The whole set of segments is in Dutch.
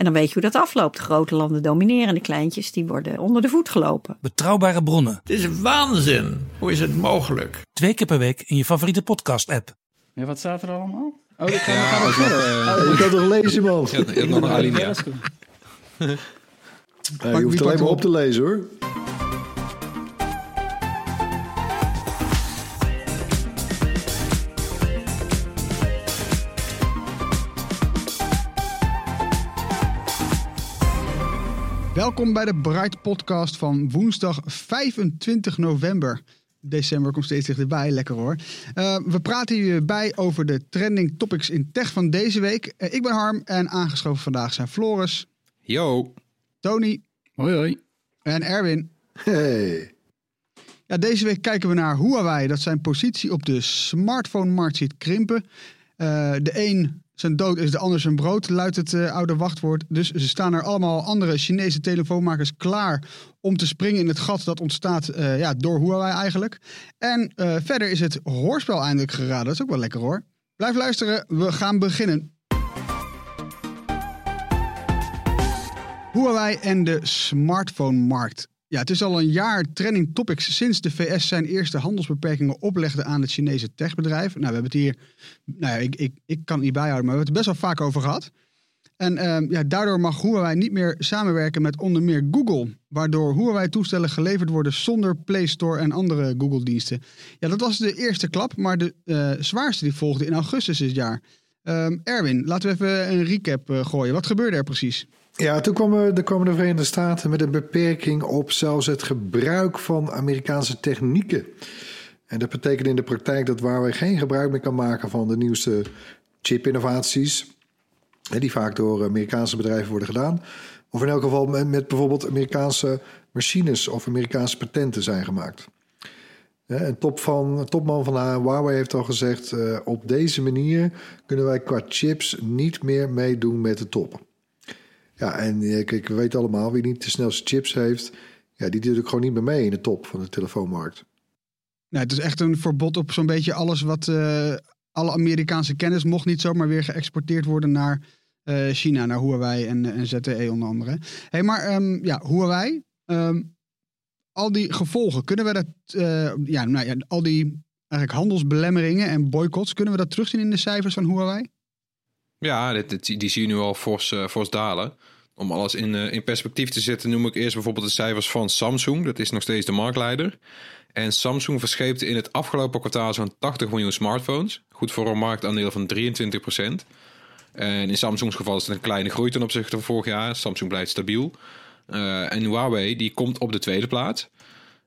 En dan weet je hoe dat afloopt. Grote landen domineren, de kleintjes die worden onder de voet gelopen. Betrouwbare bronnen. Het is waanzin. Hoe is het mogelijk? Twee keer per week in je favoriete podcast app. Ja, wat staat er allemaal? Oh, ik ga, Ja, nog, verder. eh, Oh, Je kan toch lezen, man? Je hebt nog een alinea. Ja, je hoeft alleen maar op te lezen, hoor. Welkom bij de Bright Podcast van woensdag 25 november. December komt steeds dichterbij, lekker hoor. Eh, we praten hier bij over de trending topics in tech van deze week. Eh, ik ben Harm en aangeschoven vandaag zijn Floris, Yo. Tony Hoi hoi. en Erwin. Hey. Ja, deze week kijken we naar Huawei dat zijn positie op de smartphone-markt ziet krimpen. Eh, de een zijn dood is de ander zijn brood, luidt het eh, oude wachtwoord. Dus ze staan er allemaal andere Chinese telefoonmakers klaar om te springen in het gat dat ontstaat eh, ja, door Huawei eigenlijk. En eh, verder is het hoorspel eindelijk geraden. Dat is ook wel lekker hoor. Blijf luisteren, we gaan beginnen. Huawei en de smartphone-markt. Ja, het is al een jaar trending topics sinds de VS zijn eerste handelsbeperkingen oplegde aan het Chinese techbedrijf. Nou, we hebben het hier, nou ja, ik, ik, ik kan het niet bijhouden, maar we hebben het best wel vaak over gehad. En ehm, ja, daardoor mag Huawei niet meer samenwerken met onder meer Google, waardoor Huawei-toestellen geleverd worden zonder Play Store en andere Google-diensten. Ja, dat was de eerste klap, maar de eh, zwaarste die volgde in augustus dit jaar. Ehm, Erwin, laten we even een recap eh, gooien. Wat gebeurde er precies? Ja, toen kwamen de, kwamen de Verenigde Staten met een beperking op zelfs het gebruik van Amerikaanse technieken. En dat betekent in de praktijk dat Huawei geen gebruik meer kan maken van de nieuwste chipinnovaties, die vaak door Amerikaanse bedrijven worden gedaan. Of in elk geval met, bijvoorbeeld Amerikaanse machines of Amerikaanse patenten zijn gemaakt. Een top van, topman van Huawei heeft al gezegd: eh, op deze manier kunnen wij qua chips niet meer meedoen met de top. Ja, en eh, kijk, we weten allemaal, wie niet de snelste chips heeft, ja, die doet ook gewoon niet meer mee in de top van de telefoonmarkt. Nou, het is echt een verbod op zo'n beetje alles wat. eh, alle Amerikaanse kennis mocht niet zomaar weer geëxporteerd worden naar eh, China, naar Huawei en, ZTE onder andere. hey, maar ehm, ja, Huawei. ehm, al die gevolgen, kunnen we dat. ja, nou ja, al die eigenlijk handelsbelemmeringen en boycotts, kunnen we dat terugzien in de cijfers van Huawei? Ja, dit, die zie je nu al fors, eh, fors dalen. Om alles in, eh, in perspectief te zetten, noem ik eerst bijvoorbeeld de cijfers van Samsung. Dat is nog steeds de marktleider. En Samsung verscheepte in het afgelopen kwartaal zo'n 80 miljoen smartphones. Goed voor een marktaandeel van 23% En in Samsungs geval is het een kleine groei ten opzichte van vorig jaar. Samsung blijft stabiel. Eh, en Huawei die komt op de tweede plaats.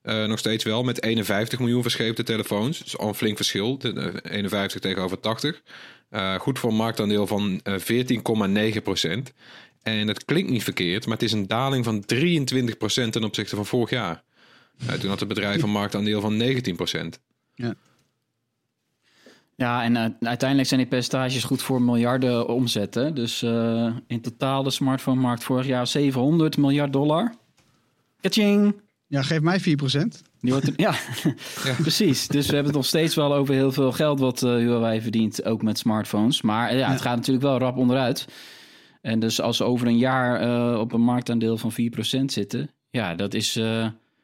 Nog steeds wel met 51 miljoen verscheepte telefoons. Dus al een flink verschil. De, eh, 51 tegenover 80. Eh, goed voor een marktaandeel van eh, 14,9 procent. En dat klinkt niet verkeerd, maar het is een daling van 23 procent ten opzichte van vorig jaar. Eh, toen had het bedrijf een marktaandeel van 19 procent. Ja, en eh, uiteindelijk zijn die percentages goed voor miljarden omzetten. Dus eh, in totaal de smartphone-markt vorig jaar 700 miljard dollar. Kaching! Ja, geef mij 4%. Die wordt er- ja, precies. Dus we hebben het nog steeds wel over heel veel geld wat eh Huawei verdient, ook met smartphones. Maar eh, ja, het gaat natuurlijk wel rap onderuit. En dus als ze over een jaar eh, op een marktaandeel van 4% zitten, ja, dat is eh,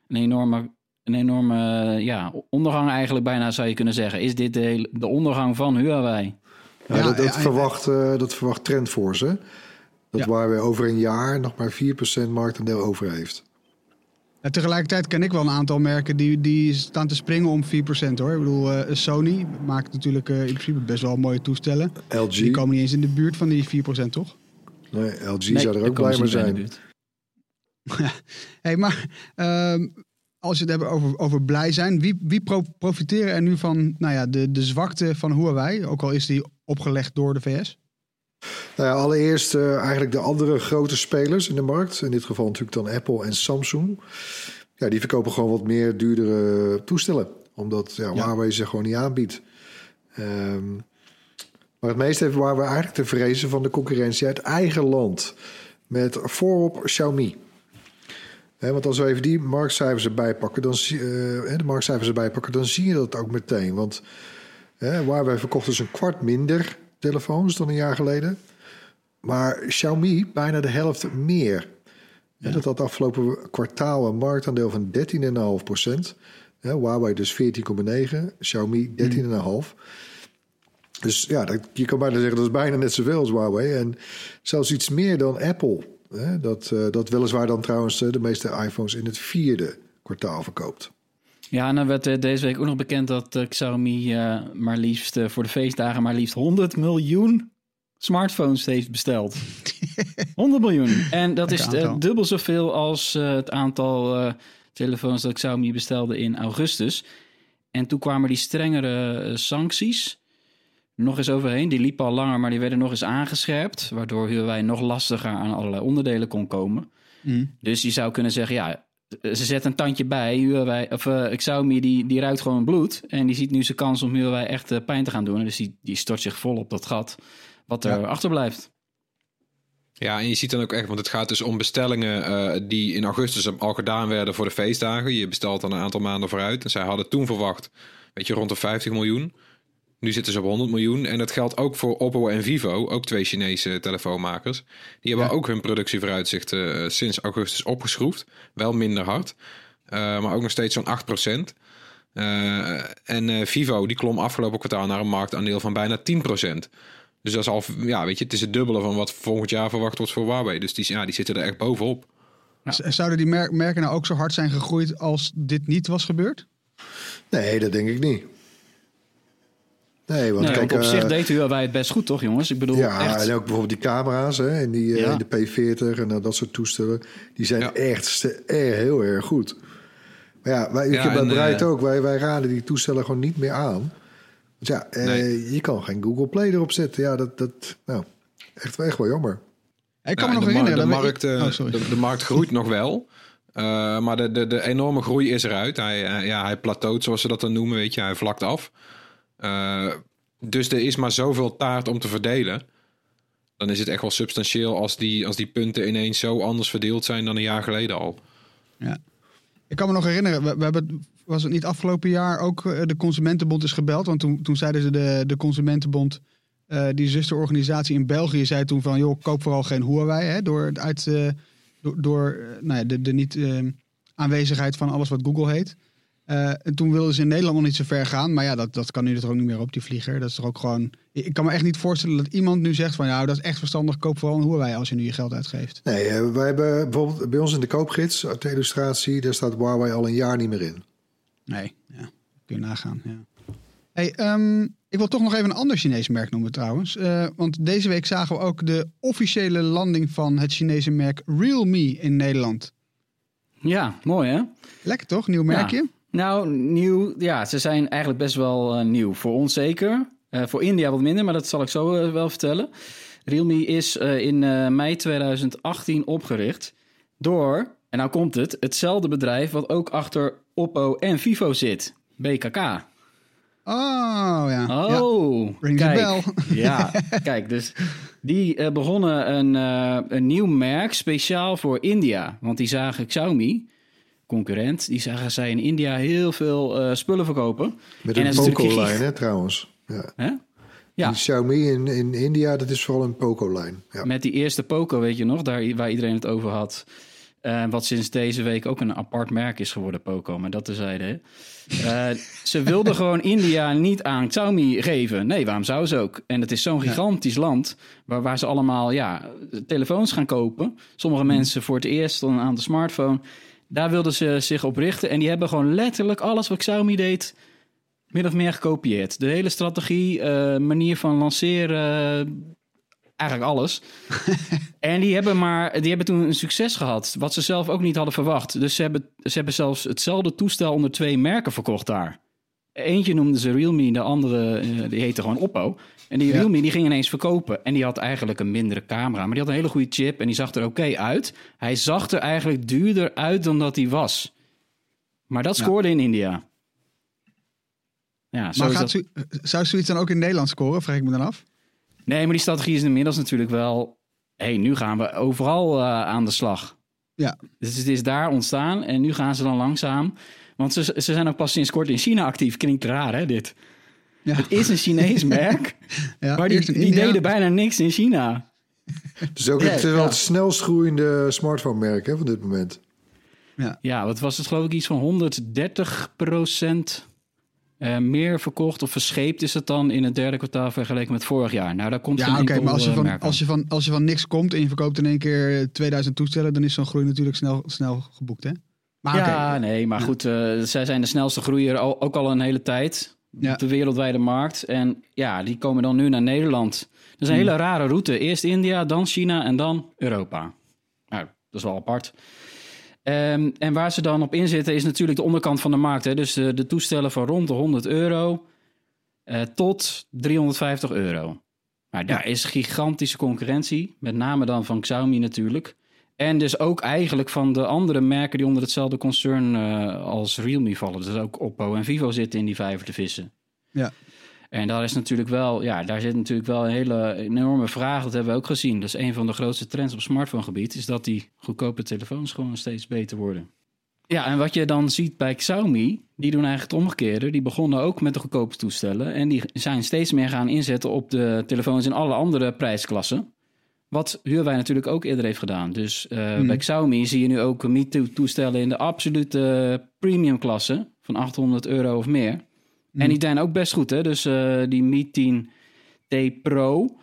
een enorme, een enorme ja, ondergang eigenlijk bijna zou je kunnen zeggen. Is dit de, hele- de ondergang van Huawei? Ja, Ja, dat, dat, ja, verwacht, eh, dat verwacht Trendforce. hè? Dat Ja. waar we over een jaar nog maar 4% marktaandeel over heeft. Ja, tegelijkertijd ken ik wel een aantal merken die, die staan te springen om 4% hoor. Ik bedoel, eh, Sony maakt natuurlijk eh, in principe best wel mooie toestellen. LG, Die komen niet eens in de buurt van die 4% toch? nee, LG Nee, zou er ook blij mee zijn. hey, maar ehm, als je het hebben over, over blij zijn, wie, wie pro- profiteren er nu van nou ja, de, de zwakte van Huawei? Ook al is die opgelegd door de VS. Nou ja, allereerst eh, eigenlijk de andere grote spelers in de markt. In dit geval natuurlijk dan Apple en Samsung. Ja, die verkopen gewoon wat meer duurdere toestellen. Omdat ja, Ja. Huawei ze gewoon niet aanbiedt. Ehm, maar het meeste waar we eigenlijk te vrezen van de concurrentie uit eigen land. Met voorop Xiaomi. want als we even die marktcijfers erbij pakken, dan, zie- eh, de marktcijfers erbij pakken, dan zie je dat ook meteen. Want hè, waar wij verkochten dus een kwart minder telefoons dan een jaar geleden. Maar Xiaomi bijna de helft meer. En dat had afgelopen kwartaal een marktaandeel van 13,5 procent. Huawei dus 14,9, Xiaomi 13,5. Dus ja, dat, je kan bijna zeggen dat is bijna net zoveel als Huawei. En zelfs iets meer dan Apple. Hè? Dat, eh, dat weliswaar dan trouwens eh, de meeste iPhones in het vierde kwartaal verkoopt. Ja, en dan werd eh, deze week ook nog bekend dat eh, Xiaomi eh, maar liefst voor de feestdagen maar liefst 100 miljoen smartphones heeft besteld. 100 miljoen. En dat is Lekker aantal. dubbel zoveel als het aantal telefoons dat Xiaomi bestelde in augustus. En toen kwamen die strengere sancties nog eens overheen. Die liepen al langer, maar die werden nog eens aangescherpt. Waardoor Huawei nog lastiger aan allerlei onderdelen kon komen. Mm. Dus je zou kunnen zeggen, ja, ze zet een tandje bij. Huawei, of eh, Xiaomi, die, die ruikt gewoon bloed. En die ziet nu zijn kans om Huawei echt eh, pijn te gaan doen. Dus die, die stort zich vol op dat gat wat er Ja. achterblijft. Ja, en je ziet dan ook echt, want het gaat dus om bestellingen eh, die in augustus al gedaan werden voor de feestdagen. Je bestelt dan een aantal maanden vooruit. En zij hadden toen verwacht, weet je, rond de 50 miljoen. Nu zitten ze op 100 miljoen. En dat geldt ook voor Oppo en Vivo, ook twee Chinese telefoonmakers. Die hebben ook hun productievooruitzichten eh, sinds augustus opgeschroefd. Wel minder hard, eh, maar ook nog steeds zo'n 8 procent. en eh, Vivo die klom afgelopen kwartaal naar een marktaandeel van bijna 10 procent. Dus dat is al, ja, weet je, het is het dubbele van wat volgend jaar verwacht wordt voor Huawei. Dus die, ja, die zitten er echt bovenop. Zouden die mer- merken nou ook zo hard zijn gegroeid als dit niet was gebeurd? Nee, dat denk ik niet. Nee, want Nee, kijk, ook op eh, zich deed Huawei het best goed, toch jongens? Ik bedoel, Ja, echt. en ook bijvoorbeeld die camera's hè, en die, eh, Ja. in de P40 en eh, dat soort toestellen. Die zijn Ja. echt eh, heel erg goed. Maar ja, wij, Ja, ik heb bij Bright ook. Wij, wij raden die toestellen gewoon niet meer aan. Want ja, eh, Nee. je kan geen Google Play erop zetten. Ja, dat, dat nou, echt, wel- echt wel jammer. Ik kan Ja, me nog de, herinneren. de, markt, eh, Oh, sorry. de, de markt groeit nog wel. Eh, maar de, de, de enorme groei is eruit. Hij, ja, hij plateaut, zoals ze dat dan noemen. Weet je, hij vlakt af. Eh, dus er is maar zoveel taart om te verdelen. Dan is het echt wel substantieel als die, als die punten ineens zo anders verdeeld zijn dan een jaar geleden al. Ik kan me nog herinneren, we, hebben, was het niet afgelopen jaar ook eh, de Consumentenbond is gebeld? Want toen, toen zeiden ze de, de Consumentenbond, eh, die zusterorganisatie in België, zei toen van joh, koop vooral geen Huawei. Hè, door uit, door, door nou ja, de, de niet aanwezigheid van alles wat Google heet. Eh, en toen wilden ze in Nederland nog niet zo ver gaan. Maar ja, dat, dat kan nu er ook niet meer op, die vlieger. Dat is toch ook gewoon... Ik kan me echt niet voorstellen dat iemand nu zegt van... ja, dat is echt verstandig, koop vooral een Huawei als je nu je geld uitgeeft. Nee, eh, wij hebben bijvoorbeeld bij ons in de koopgids, uit de illustratie, daar staat Huawei al een jaar niet meer in. Nee, ja. kun je nagaan. Ja. Hey, ehm, ik wil toch nog even een ander Chinees merk noemen trouwens. Eh, want deze week zagen we ook de officiële landing van het Chinese merk Realme in Nederland. Ja, mooi hè? Lekker toch? Nieuw merkje? Nou, nieuw. Ja, ze zijn eigenlijk best wel eh, nieuw. Voor ons zeker. Eh, voor India wat minder, maar dat zal ik zo eh, wel vertellen. Realme is in mei 2018 opgericht door, en nou komt het, hetzelfde bedrijf wat ook achter Oppo en Vivo zit. BKK. Oh ja. ja. Oh, Rings a kijk. Ja, kijk, dus die begonnen een, een nieuw merk speciaal voor India. Want die zagen Xiaomi, concurrent, die zagen zij in India heel veel eh, spullen verkopen. Met En een Poco-lijn, hè, trouwens. Ja. Hè? Ja, Die Xiaomi in, in India, dat is vooral een Poco-lijn. Ja. met die eerste Poco, weet je nog, daar, waar iedereen het over had. Eh, wat sinds deze week ook een apart merk is geworden, Poco. Maar dat tezijde. Eh, ze wilden gewoon India niet aan Xiaomi geven. Nee, waarom zou ze ook? En het is zo'n gigantisch land waar, waar ze allemaal ja, telefoons gaan kopen. Sommige mensen voor het eerst dan aan de smartphone. Daar wilden ze zich op richten. En die hebben gewoon letterlijk alles wat Xiaomi deed min of meer gekopieerd. De hele strategie, eh, manier van lanceren, eigenlijk alles. en die hebben maar, die hebben toen een succes gehad, wat ze zelf ook niet hadden verwacht. Dus ze hebben, ze hebben zelfs hetzelfde toestel onder twee merken verkocht daar. Eentje noemden ze Realme, de andere eh, die heette gewoon Oppo. En die. Realme die ging ineens verkopen. En die had eigenlijk een mindere camera. Maar die had een hele goede chip en die zag er oké uit. Hij zag er eigenlijk duurder uit dan dat hij was. Maar dat scoorde in India. Ja, zo Maar gaat dat- zou zoiets dan ook in Nederland scoren? Vraag ik me dan af. Nee, maar die strategie is inmiddels natuurlijk wel... hey, nu gaan we overal eh, aan de slag. Ja. Dus het is daar ontstaan en nu gaan ze dan langzaam... Want ze, ze zijn ook pas sinds kort in China actief. Klinkt raar, hè, dit? Ja. Het is een Chinees merk, Ja, maar die, deden bijna niks in China. Dus ook Ja, het is wel ja. het snelst groeiende smartphone-merk hè, van dit moment. Ja, wat was het geloof ik iets van 130 procent eh, meer verkocht of verscheept is het dan in het derde kwartaal vergeleken met vorig jaar. Nou, daar komt Ja, oké, maar als je, eh, van, als, je van, als je van niks komt en je verkoopt in één keer eh, 2000 toestellen, dan is zo'n groei natuurlijk snel, snel geboekt, hè? Maar ja, nee, maar goed, eh, zij zijn de snelste groeier al, ook al een hele tijd Ja. op de wereldwijde markt. En ja, die komen dan nu naar Nederland. Dat is een Hmm. hele rare route. Eerst India, dan China en dan Europa. Nou, dat is wel apart. Ehm, en waar ze dan op inzitten is natuurlijk de onderkant van de markt. Hè? Dus de, de toestellen van rond de 100 euro eh, tot 350 euro. Maar daar is gigantische concurrentie. Met name dan van Xiaomi natuurlijk. En dus ook eigenlijk van de andere merken die onder hetzelfde concern eh, als Realme vallen. Dus ook Oppo en Vivo zitten in die vijver te vissen. Ja. En daar is natuurlijk wel, ja, daar zit natuurlijk wel een hele enorme vraag. Dat hebben we ook gezien. Dus een van de grootste trends op smartphonegebied is dat die goedkope telefoons gewoon steeds beter worden. Ja, en wat je dan ziet bij Xiaomi, die doen eigenlijk het omgekeerde. Die begonnen ook met de goedkope toestellen. En die zijn steeds meer gaan inzetten op de telefoons in alle andere prijsklassen. Wat Huawei natuurlijk ook eerder heeft gedaan. Dus eh, bij Xiaomi zie je nu ook Me-toestellen in de absolute premium klasse van 800 euro of meer. En die zijn ook best goed, hè? Dus eh, die Mi 10 T Pro,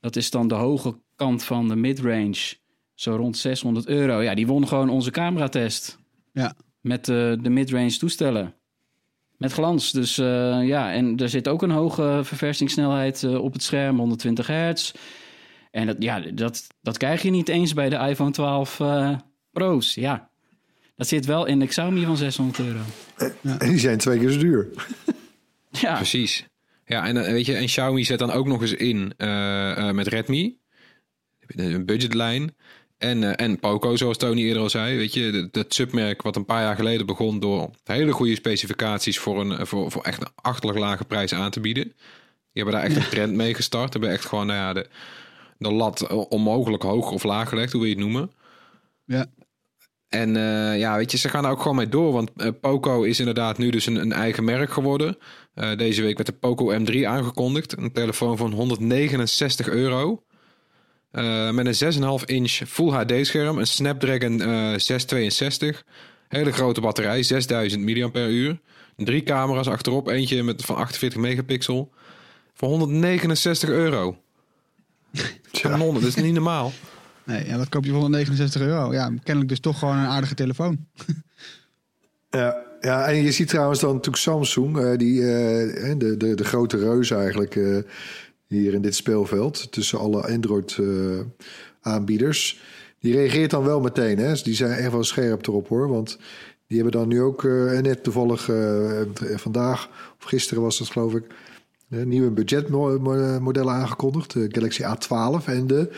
dat is dan de hoge kant van de midrange, zo rond 600 euro. Ja, die won gewoon onze cameratest Ja. met eh, de midrange toestellen. Met glans. Dus ja, en er zit ook een hoge verversingssnelheid op het scherm, 120 hertz. En dat, ja, dat, dat krijg je niet eens bij de iPhone 12 eh, Pro's. Ja, dat zit wel in de Xiaomi van 600 euro. En die zijn twee keer zo duur. Ja, Precies. Ja, en, eh, weet je, en Xiaomi zet dan ook nog eens in eh, eh, met Redmi. Een budgetlijn. En, eh, en Poco, zoals Tony eerder al zei. Weet je, dat- dat submerk wat een paar jaar geleden begon door hele goede specificaties voor, een, voor, voor echt een achterlijk lage prijs aan te bieden. Die hebben daar echt een trend mee gestart. Hebben echt gewoon nou ja, de, de lat onmogelijk hoog of laag gelegd, hoe wil je het noemen. Ja. En eh, ja, weet je, ze gaan er ook gewoon mee door. Want eh, Poco is inderdaad nu dus een, een eigen merk geworden. Eh, deze week werd de Poco M3 aangekondigd. Een telefoon van 169 euro. Met een 6,5 inch Full HD scherm. Een Snapdragon eh 662. Hele grote batterij, 6000 mAh. Drie camera's achterop. Eentje met, van 48 megapixel. Voor 169 euro. Kanon, dat is niet normaal. Nee, ja, wat koop je voor 169 euro? Ja, kennelijk dus toch gewoon een aardige telefoon. Ja, ja, en je ziet trouwens dan natuurlijk Samsung, eh, die, eh, de, de, de grote reus eigenlijk eh, hier in dit speelveld, tussen alle Android-aanbieders. die reageert dan wel meteen. Hè? Dus die zijn echt wel scherp erop hoor. Want die hebben dan nu ook, eh, net toevallig vandaag of gisteren was dat geloof ik, nieuwe budgetmodellen aangekondigd. De Galaxy A12 en de,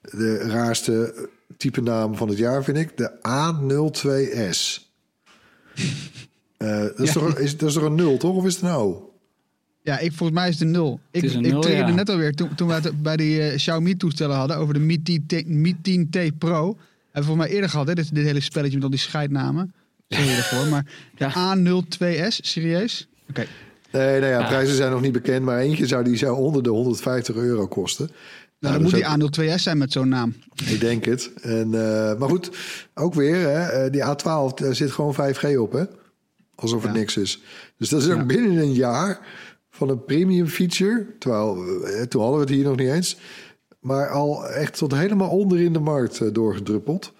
de raarste type naam van het jaar vind ik, de A02S. Eh, dat, is Ja. toch, is, dat is toch een nul, toch? Of is het een O? Ja, ik, volgens mij is het een nul. Ik, is een ik nul, triggerde ja. net alweer, toen, toen we het bij die eh, Xiaomi-toestellen hadden... over de Mi 10 T, Mi 10 T Pro. Hebben we volgens mij eerder gehad, hè? Dit, dit hele spelletje met al die scheidnamen. Sorry ervoor, maar de A02S, serieus? Oké, Nee, nou ja, Ja. prijzen zijn nog niet bekend. Maar eentje zou, die zou onder de 150 euro kosten. nou, dan moet die A02S zijn met zo'n naam. Ik denk het. En, eh, maar goed, ook weer, hè, eh, die A12 daar zit gewoon 5G op, hè? Alsof het Ja. niks is. Dus dat is ook Ja. binnen een jaar van een premium feature. Terwijl, eh, toen hadden we het hier nog niet eens. Maar al echt tot helemaal onder in de markt doorgedruppeld.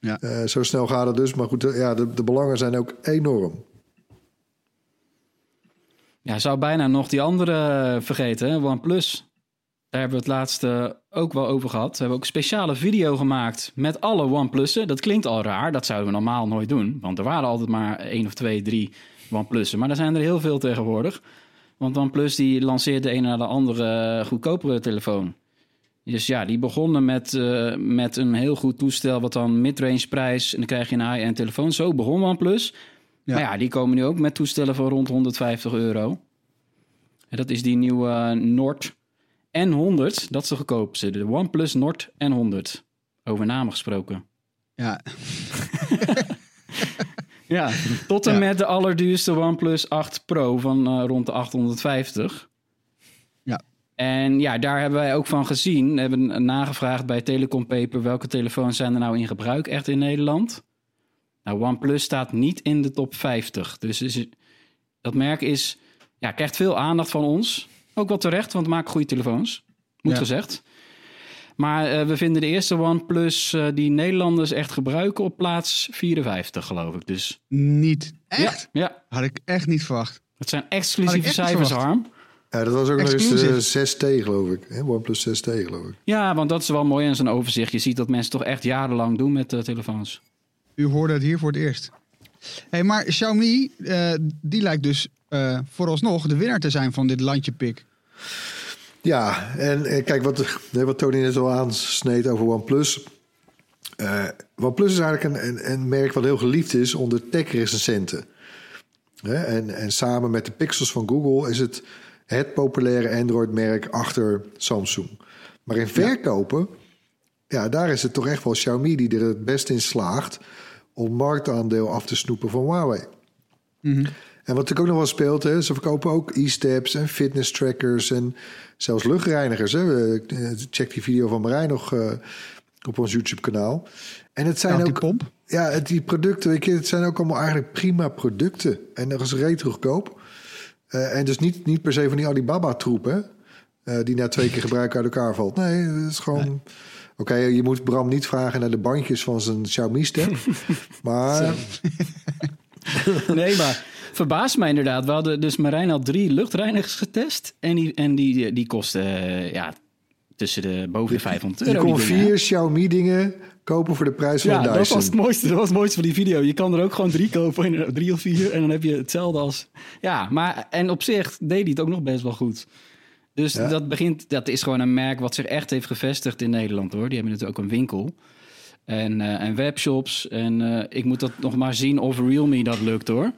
Ja. Eh, zo snel gaat het dus. Maar goed, ja, de, de belangen zijn ook enorm. Ja, zou bijna nog die andere vergeten? OnePlus. Daar hebben we het laatste ook wel over gehad. We hebben ook een speciale video gemaakt met alle OnePlussen. Dat klinkt al raar, dat zouden we normaal nooit doen. Want er waren altijd maar één of twee, drie OnePlussen. Maar er zijn er heel veel tegenwoordig. Want OnePlus die lanceert de ene na de andere goedkopere telefoon. Dus ja, die begonnen met, eh, met een heel goed toestel... wat dan midrange prijs... en dan krijg je een high-end telefoon. Zo begon OnePlus. Ja. Maar ja, die komen nu ook met toestellen van rond 150 euro. En dat is die nieuwe Nord N100. Dat is de goedkoopste. De OnePlus Nord N100. Over namen gesproken. Ja, Ja, tot en Ja. met de allerduurste OnePlus 8 Pro van eh, rond de 850. Ja. En ja, daar hebben wij ook van gezien. We hebben nagevraagd bij Telecom Paper welke telefoons zijn er nou in gebruik echt in Nederland. Nou, OnePlus staat niet in de top 50. Dus is, dat merk is, ja, krijgt veel aandacht van ons. Ook wel terecht, want het maakt goede telefoons. Moet Ja. gezegd. Maar eh, we vinden de eerste OnePlus eh, die Nederlanders echt gebruiken op plaats 54, geloof ik. Dus niet. Echt? ja, ja. Had ik echt niet verwacht. het zijn exclusieve echt cijfers, verwacht. Harm. Ja, dat was ook nog eens Exclusive. de 6T, geloof ik. Hè? OnePlus 6T, geloof ik. Ja, want dat is wel mooi in zo'n overzicht. Je ziet dat mensen toch echt jarenlang doen met eh, telefoons. U hoorde het hier voor het eerst. Hey, maar Xiaomi, eh, die lijkt dus eh, vooralsnog de winnaar te zijn van dit landje pik. Ja, en eh, kijk, wat, wat Tony net al aansneed over OnePlus. OnePlus is eigenlijk een, een, een merk wat heel geliefd is onder tech-recensenten. En, en samen met de Pixels van Google is het het populaire Android-merk achter Samsung. Maar in verkopen, ja, daar is het toch echt wel Xiaomi die er het best in slaagt om marktaandeel af te snoepen van Huawei. En wat ik ook nog wel speelt, hè, ze verkopen ook e-steps en fitness trackers en zelfs luchtreinigers. Hè. Eh, Check die video van Marijn nog eh, op ons YouTube-kanaal. En het zijn Ja, ook pomp. ja, het- die producten, weet je, het zijn ook allemaal eigenlijk prima producten. En nog eens retro goedkoop. Eh, en dus niet, niet per se van die Alibaba-troep, hè, eh, die na twee keer gebruik uit elkaar valt. Nee, het is gewoon... Oké, je moet Bram niet vragen naar de bandjes van zijn Xiaomi-stem. maar Nee, maar verbaast mij inderdaad. We hadden dus Marijn had drie luchtreinigers getest. En die, en die, die kosten eh, ja, tussen de boven de 500 je euro. kon dingen, hè? vier Xiaomi-dingen kopen voor de prijs van Ja, een dat was het mooiste. Dat was het mooiste van die video. Je kan er ook gewoon drie kopen, en- drie of vier. En dan heb je hetzelfde als. Ja, maar en op zich deed hij het ook nog best wel goed. Dus Ja. dat begint. Dat is gewoon een merk wat zich echt heeft gevestigd in Nederland hoor. Die hebben natuurlijk ook een winkel. En, eh, en webshops. En eh, ik moet dat nog maar zien of Realme dat lukt hoor.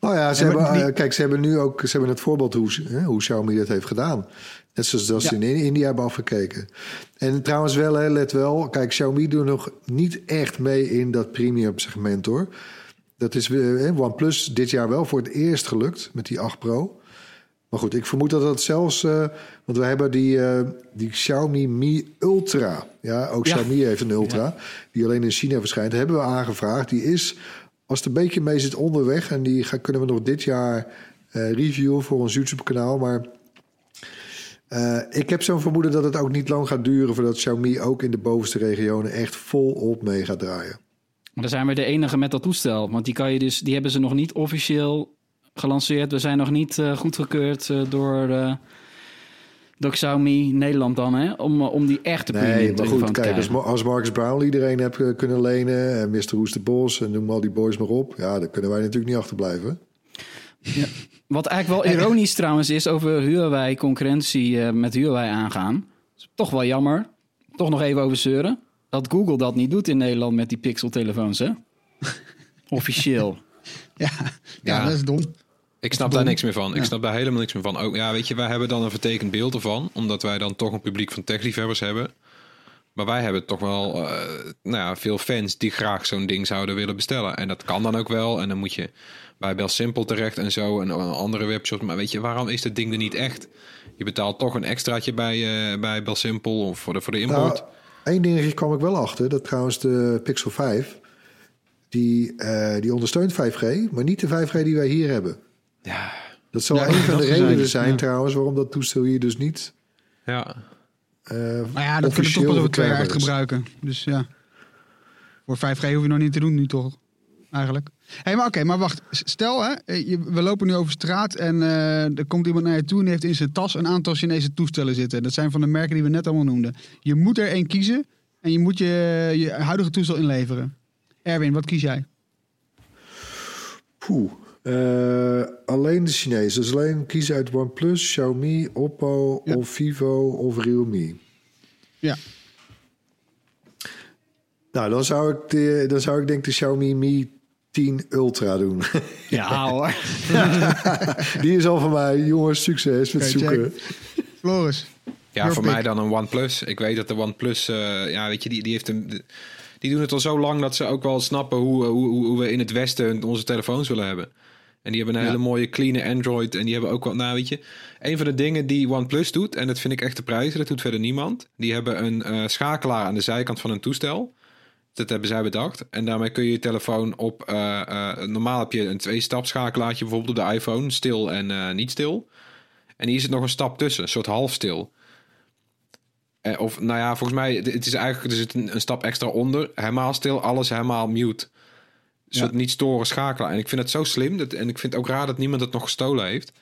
Nou ja, ze En hebben, die- eh, kijk, ze hebben nu ook ze hebben het voorbeeld hoe, hè, hoe Xiaomi dat heeft gedaan. Net zoals dat ze Ja. in India hebben afgekeken. En trouwens wel, hè, let wel. Kijk, Xiaomi doet nog niet echt mee in dat premium segment hoor. Dat is eh, hè, OnePlus dit jaar wel voor het eerst gelukt met die 8 Pro. Maar goed, ik vermoed dat dat zelfs... eh, want we hebben die, eh, die Xiaomi Mi Ultra. Ja, ook Ja. Xiaomi heeft een Ultra. Die alleen in China verschijnt. Hebben we aangevraagd. Die is, als het een beetje mee zit, onderweg. En die gaan, kunnen we nog dit jaar eh, reviewen voor ons YouTube-kanaal. Maar ik heb zo'n vermoeden dat het ook niet lang gaat duren... voordat Xiaomi ook in de bovenste regionen echt volop mee gaat draaien. Maar dan zijn we de enige met dat toestel. Want die, kan je dus, die hebben ze nog niet officieel gelanceerd. We zijn nog niet eh, goedgekeurd eh, door, eh door Xiaomi Nederland dan, hè? Om, om die echte premium Nee, maar goed, te kijk, als, als Marcus Brown iedereen heeft eh, kunnen lenen... en Mr. Oesterbos en noem al die boys maar op... ja, dan kunnen wij natuurlijk niet achterblijven. Wat eigenlijk wel ironisch trouwens is over Huawei concurrentie eh, met Huawei aangaan. Is toch wel jammer. Toch nog even over zeuren. Dat Google dat niet doet in Nederland met die Pixel-telefoons, hè? Officieel. Ja, ja, Ja. dat is dom. Ik snap daar niks meer van. Ik snap daar helemaal niks meer van. Ook, ja, weet je, wij hebben dan een vertekend beeld ervan. Omdat wij dan toch een publiek van techliefhebbers hebben. Maar wij hebben toch wel eh, nou ja, veel fans die graag zo'n ding zouden willen bestellen. En dat kan dan ook wel. En dan moet je bij Bel Simple terecht en zo. En andere webshops. Maar weet je, waarom is dat ding er niet echt? Je betaalt toch een extraatje bij, eh bij Bel Simple of voor de, voor de import. Nou, één dingetje kwam ik wel achter. Dat trouwens de Pixel 5... die, eh, die ondersteunt 5G... maar niet de 5G die wij hier hebben. Ja, Dat zal Ja, een van de redenen zijn ja. trouwens... waarom dat toestel hier dus niet... ja. eh Maar ja, dat kunnen we toch officieel pas over twee jaar echt gebruiken. Dus ja. Voor 5G hoef je nog niet te doen nu toch? Eigenlijk. Hé, maar oké, maar wacht. Stel, hè, je- we lopen nu over straat en eh, er komt iemand naar je toe en die heeft in zijn tas een aantal Chinese toestellen zitten. Dat zijn van de merken die we net allemaal noemden. Je moet er één kiezen en je moet je, je huidige toestel inleveren. Erwin, wat kies jij? Poeh. Eh, alleen de Chinezen. Dus alleen kiezen uit OnePlus, Xiaomi, Oppo Ja. of Vivo of Realme. Ja. Nou, dan zou ik, de, dan zou ik denk de Xiaomi Mi 10 Ultra doen. Ja hoor. Die is al van mij. Jongens, succes met zoeken. Floris. Ja, voor pick. mij dan een OnePlus. Ik weet dat de OnePlus, eh ja, weet je, die, die heeft een. Die doen het al zo lang dat ze ook wel snappen hoe, hoe, hoe hoe we in het Westen onze telefoons willen hebben. En die hebben een Ja. hele mooie, clean Android. En die hebben ook wel, nou weet je, een van de dingen die OnePlus doet, en dat vind ik echt de prijzen, dat doet verder niemand. Die hebben een eh, schakelaar aan de zijkant van een toestel. Dat hebben zij bedacht. En daarmee kun je je telefoon op. eh, eh, normaal heb je een twee-stap-schakelaartje, bijvoorbeeld op de iPhone, stil en niet stil. En hier zit nog een stap tussen, een soort half stil. Of nou ja, volgens mij, het is eigenlijk, er zit een, een stap extra onder. Helemaal stil, alles helemaal mute. Een soort niet storen schakelaar. En ik vind het zo slim. Dat, en ik vind het ook raar dat niemand het nog gestolen heeft.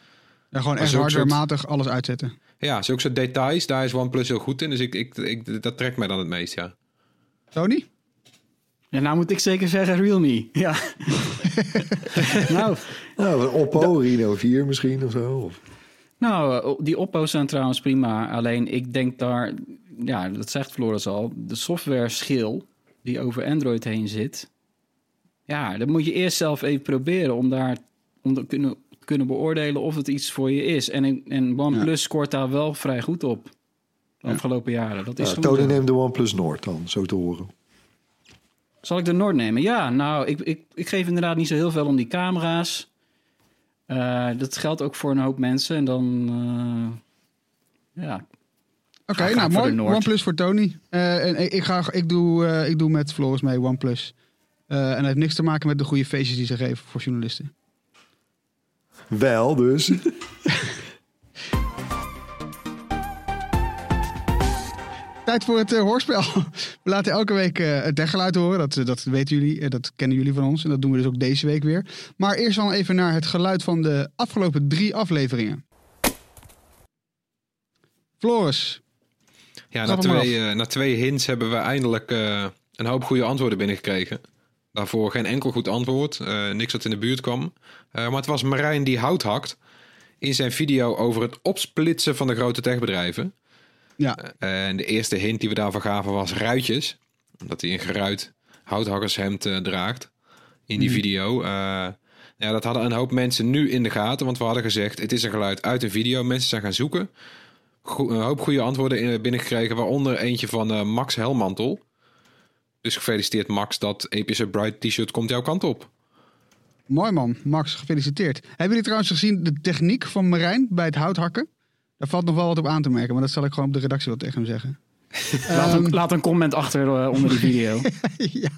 Ja, gewoon Maar echt soort- hardwarematig alles uitzetten. Ja, zulke soort details, daar is OnePlus heel goed in. Dus ik, ik, ik, dat trekt mij dan het meest, ja. Tony? Ja, nou moet ik zeker zeggen Realme. Ja. nou, Nou, een Oppo Reno 4 misschien of zo. Of... nou, eh, die Oppo's zijn trouwens prima. Alleen ik denk daar, ja, dat zegt Floris al, de software schil die over Android heen zit. Ja, dat moet je eerst zelf even proberen om daar om te kunnen, kunnen beoordelen of het iets voor je is. En, en OnePlus scoort daar wel vrij goed op. De afgelopen jaren. Dat is Tony neemt de OnePlus Noord dan, zo te horen. Zal ik de Noord nemen? Ja, nou, ik, ik, ik geef inderdaad niet zo heel veel om die camera's. Eh, dat geldt ook voor een hoop mensen. En dan, eh, ja. Oké, nou voor mooi. de Noord. OnePlus voor Tony. Eh, en ik, ik ga, ik, doe, eh, ik doe met Floris mee OnePlus. Eh en dat heeft niks te maken met de goede feestjes die ze geven voor journalisten. Wel dus. Tijd voor het eh, hoorspel. We laten elke week eh, het deggeluid horen. Dat, dat weten jullie, dat kennen jullie van ons. En dat doen we dus ook deze week weer. Maar eerst dan even naar het geluid van de afgelopen drie afleveringen. Floris. Ja, na twee, na twee hints hebben we eindelijk eh, een hoop goede antwoorden binnengekregen. Daarvoor geen enkel goed antwoord. eh, niks wat in de buurt kwam. Eh, maar het was Marijn die hout hakt. In zijn video over het opsplitsen van de grote techbedrijven. Ja, En de eerste hint die we daarvan gaven was ruitjes. Omdat hij een geruit houthakkershemd eh, draagt in die video. Eh, ja, dat hadden een hoop mensen nu in de gaten. Want we hadden gezegd, het is een geluid uit een video. Mensen zijn gaan zoeken. Go- een hoop goede antwoorden in- binnengekregen. Waaronder eentje van eh, Max Helmantel. Dus gefeliciteerd Max, dat Epische Bright t-shirt komt jouw kant op. mooi man. Max, gefeliciteerd. Hebben jullie trouwens gezien de techniek van Marijn bij het houthakken? Daar valt nog wel wat op aan te merken. Maar dat zal ik gewoon op de redactie wel tegen hem zeggen. Laat, een, laat een comment achter eh, onder die video. ja.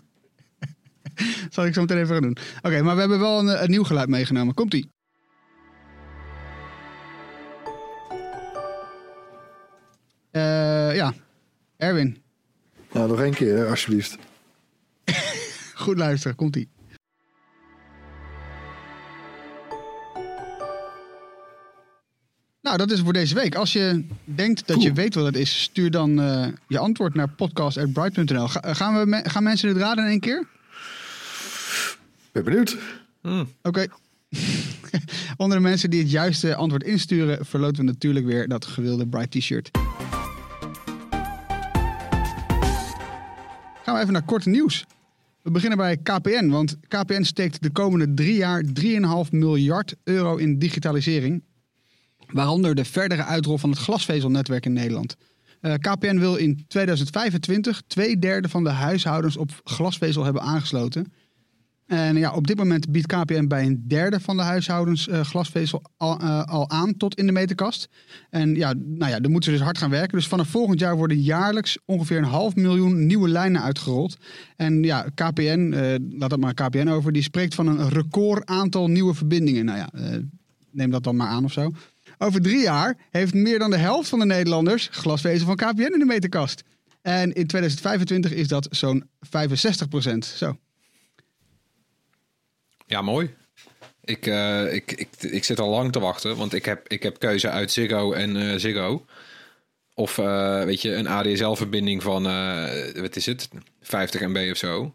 Zal ik zo meteen even gaan doen. Oké, maar we hebben wel een, een nieuw geluid meegenomen. Komt-ie. Eh, ja, Erwin, Nou, nog één keer, alsjeblieft. goed luisteren. Komt-ie. Nou, dat is het voor deze week. Als je denkt dat je weet wat het is, stuur dan eh, je antwoord naar podcast.bright.nl. Ga, gaan, we me- gaan mensen het raden in één keer? Ben benieuwd. Oké. Onder de mensen die het juiste antwoord insturen, verloten we natuurlijk weer dat gewilde Bright T-shirt. We even naar korte nieuws. We beginnen bij KPN, want KPN steekt de komende drie jaar 3,5 miljard euro in digitalisering. Waaronder de verdere uitrol van het glasvezelnetwerk in Nederland. Eh, KPN wil in 2025 twee derde van de huishoudens op glasvezel hebben aangesloten. En ja, op dit moment biedt KPN bij een derde van de huishoudens eh, glasvezel al, eh, al aan tot in de meterkast. En ja, nou ja, dan moeten ze dus hard gaan werken. Dus vanaf volgend jaar worden jaarlijks ongeveer een half miljoen nieuwe lijnen uitgerold. En ja, KPN, eh, laat het maar KPN over, die spreekt van een record aantal nieuwe verbindingen. Nou ja, neem dat dan maar aan of zo. Over drie jaar heeft meer dan de helft van de Nederlanders glasvezel van KPN in de meterkast. En in 2025 is dat zo'n 65 procent. Zo. Ja, mooi. Ik, eh, ik, ik, ik zit al lang te wachten, want ik heb, ik heb keuze uit Ziggo en eh, Ziggo. Of eh, weet je, een ADSL-verbinding van, wat is het, 50 MB of zo.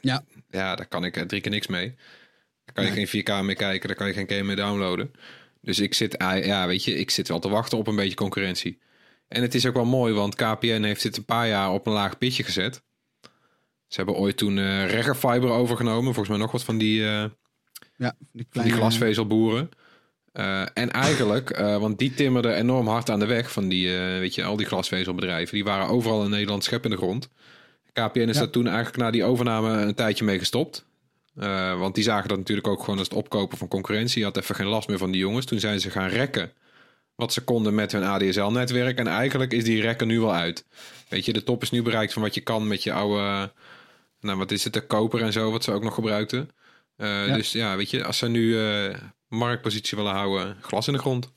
Ja. Ja, daar kan ik drie keer niks mee. Daar kan je geen 4K mee kijken, daar kan je geen game mee downloaden. Dus ik zit, ja, weet je, ik zit wel te wachten op een beetje concurrentie. En het is ook wel mooi, want KPN heeft dit een paar jaar op een laag pitje gezet. Ze hebben ooit toen uh, overgenomen. Volgens mij nog wat van die, uh, ja, die, van die glasvezelboeren. Uh, en eigenlijk, want die timmerden enorm hard aan de weg van die, weet je, al die glasvezelbedrijven. Die waren overal in Nederland schep in de grond. KPN is ja. daar toen eigenlijk na die overname een tijdje mee gestopt. want die zagen dat natuurlijk ook gewoon als het opkopen van concurrentie. Je had even geen last meer van die jongens. Toen zijn ze gaan rekken wat ze konden met hun ADSL-netwerk. En eigenlijk is die rekken nu wel uit. Weet je, de top is nu bereikt van wat je kan met je oude nou, wat is het, de koper en zo, wat ze ook nog gebruikten. Uh, Dus ja, weet je, als ze nu uh, marktpositie willen houden, glas in de grond.